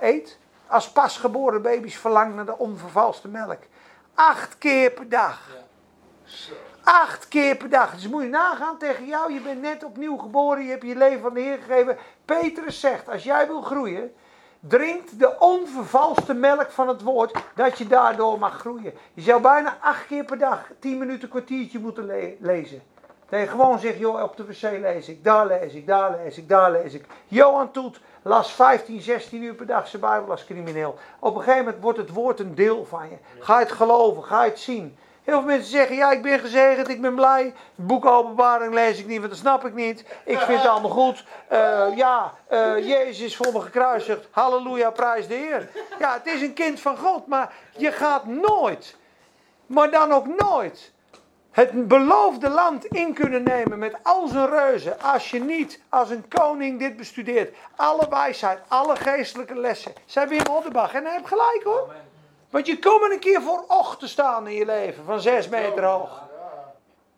eet als pasgeboren baby's verlangen naar de onvervalste melk. Acht keer per dag. Acht keer per dag. Dus moet je nagaan tegen jou. Je bent net opnieuw geboren. Je hebt je leven aan de Heer gegeven. Petrus zegt: Als jij wil groeien. Drink de onvervalste melk van het woord. Dat je daardoor mag groeien. Je zou bijna acht keer per dag. Tien minuten, kwartiertje moeten le lezen. Dat je gewoon zegt: Joh, op de wc lees ik. Daar lees ik. Daar lees ik. Daar lees ik. Johan Toet las 15, 16 uur per dag zijn Bijbel als crimineel. Op een gegeven moment wordt het woord een deel van je. Ga je het geloven, ga je het zien. Heel veel mensen zeggen, ja ik ben gezegend, ik ben blij. Het boek openbaring lees ik niet, want dat snap ik niet. Ik vind het allemaal goed. Uh, ja, uh, Jezus is voor me gekruisigd. Halleluja, prijs de Heer. Ja, het is een kind van God, maar je gaat nooit, maar dan ook nooit het beloofde land in kunnen nemen met al zijn reuzen. Als je niet als een koning dit bestudeert. Alle wijsheid, alle geestelijke lessen. Zijn Wim Oddenbach. En hij heeft gelijk hoor. Want je komt een keer voor ocht te staan in je leven. Van zes meter hoog.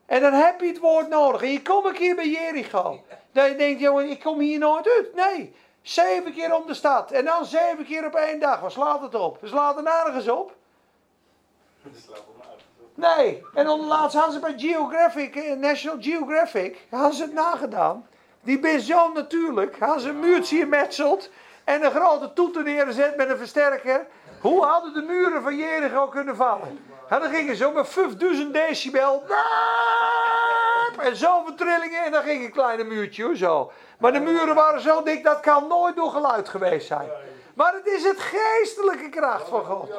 En dan heb je het woord nodig. En je komt een keer bij Jericho. Dat je denkt, jongen, ik kom hier nooit uit. Nee. Zeven keer om de stad. En dan zeven keer op één dag. Waar slaat het op? We slaat er nergens op. Nee, en onderlaatst hadden ze bij Geographic, eh, National Geographic, hadden ze het nagedaan. Die zo natuurlijk. Als een muurtje gemetseld en een grote toeter neerzet met een versterker. Hoe hadden de muren van Jericho kunnen vallen? En dan gingen ze met 5000 decibel. En zoveel trillingen en dan ging een kleine muurtje zo. Maar de muren waren zo dik, dat kan nooit door geluid geweest zijn. Maar het is het geestelijke kracht van God.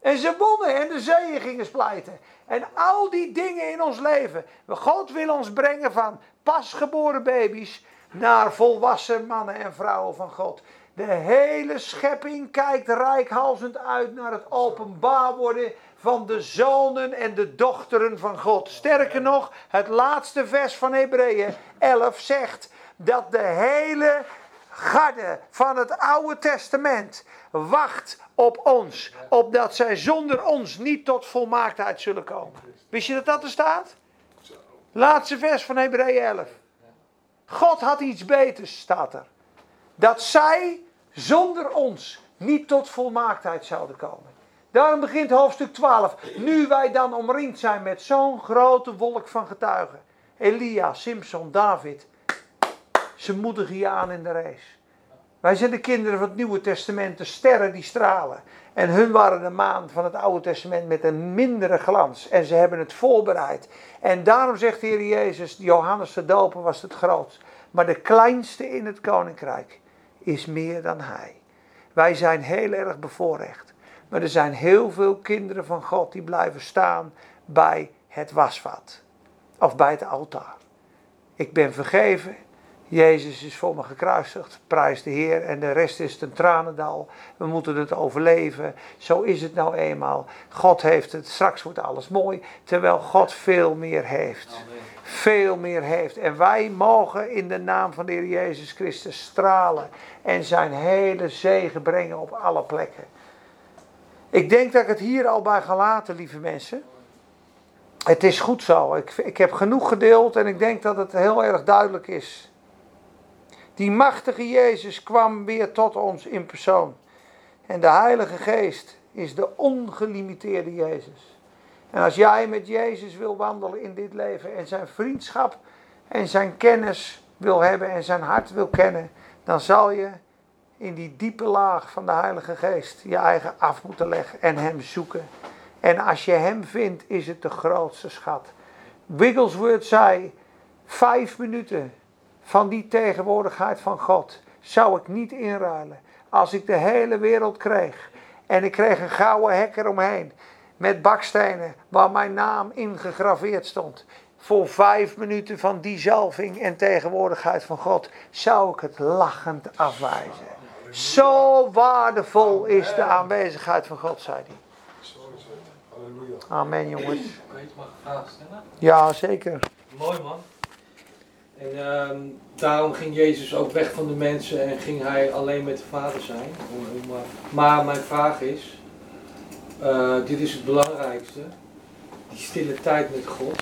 En ze wonnen en de zeeën gingen splijten. En al die dingen in ons leven. God wil ons brengen van pasgeboren baby's naar volwassen mannen en vrouwen van God. De hele schepping kijkt rijkhalsend uit naar het openbaar worden van de zonen en de dochteren van God. Sterker nog, het laatste vers van Hebreeën 11 zegt dat de hele garde van het Oude Testament wacht op ons, opdat zij zonder ons niet tot volmaaktheid zullen komen. Wist je dat dat er staat? Laatste vers van Hebreeën 11. God had iets beters, staat er. Dat zij zonder ons niet tot volmaaktheid zouden komen. Daarom begint hoofdstuk 12. Nu wij dan omringd zijn met zo'n grote wolk van getuigen. Elia, Simpson, David. Ze moedigen je aan in de race. Wij zijn de kinderen van het Nieuwe Testament, de sterren die stralen. En hun waren de maan van het Oude Testament met een mindere glans. En ze hebben het voorbereid. En daarom zegt de Heer Jezus, Johannes de Doper was het grootst. Maar de kleinste in het koninkrijk is meer dan hij. Wij zijn heel erg bevoorrecht. Maar er zijn heel veel kinderen van God die blijven staan bij het wasvat. Of bij het altaar. Ik ben vergeven. Jezus is voor me gekruisigd. Prijs de Heer. En de rest is een tranendal. We moeten het overleven. Zo is het nou eenmaal. God heeft het. Straks wordt alles mooi. Terwijl God veel meer heeft. Veel meer heeft. En wij mogen in de naam van de Heer Jezus Christus stralen. En zijn hele zegen brengen op alle plekken. Ik denk dat ik het hier al bij ga laten, lieve mensen. Het is goed zo. Ik, ik heb genoeg gedeeld en ik denk dat het heel erg duidelijk is. Die machtige Jezus kwam weer tot ons in persoon. En de Heilige Geest is de ongelimiteerde Jezus. En als jij met Jezus wil wandelen in dit leven en zijn vriendschap en zijn kennis wil hebben en zijn hart wil kennen, dan zal je in die diepe laag van de Heilige Geest je eigen af moeten leggen en Hem zoeken. En als je Hem vindt, is het de grootste schat. Wigglesworth zei: vijf minuten van die tegenwoordigheid van God zou ik niet inruilen. Als ik de hele wereld kreeg en ik kreeg een gouden hek eromheen met bakstenen waar mijn naam ingegraveerd stond. Voor vijf minuten van die zalving en tegenwoordigheid van God zou ik het lachend afwijzen. Zo waardevol is de aanwezigheid van God, zei hij. Amen, jongens. Ja, zeker. Mooi man. En ehm, daarom ging Jezus ook weg van de mensen en ging hij alleen met de Vader zijn. Eh, maar mijn vraag is, eh, dit is het belangrijkste, die stille tijd met God.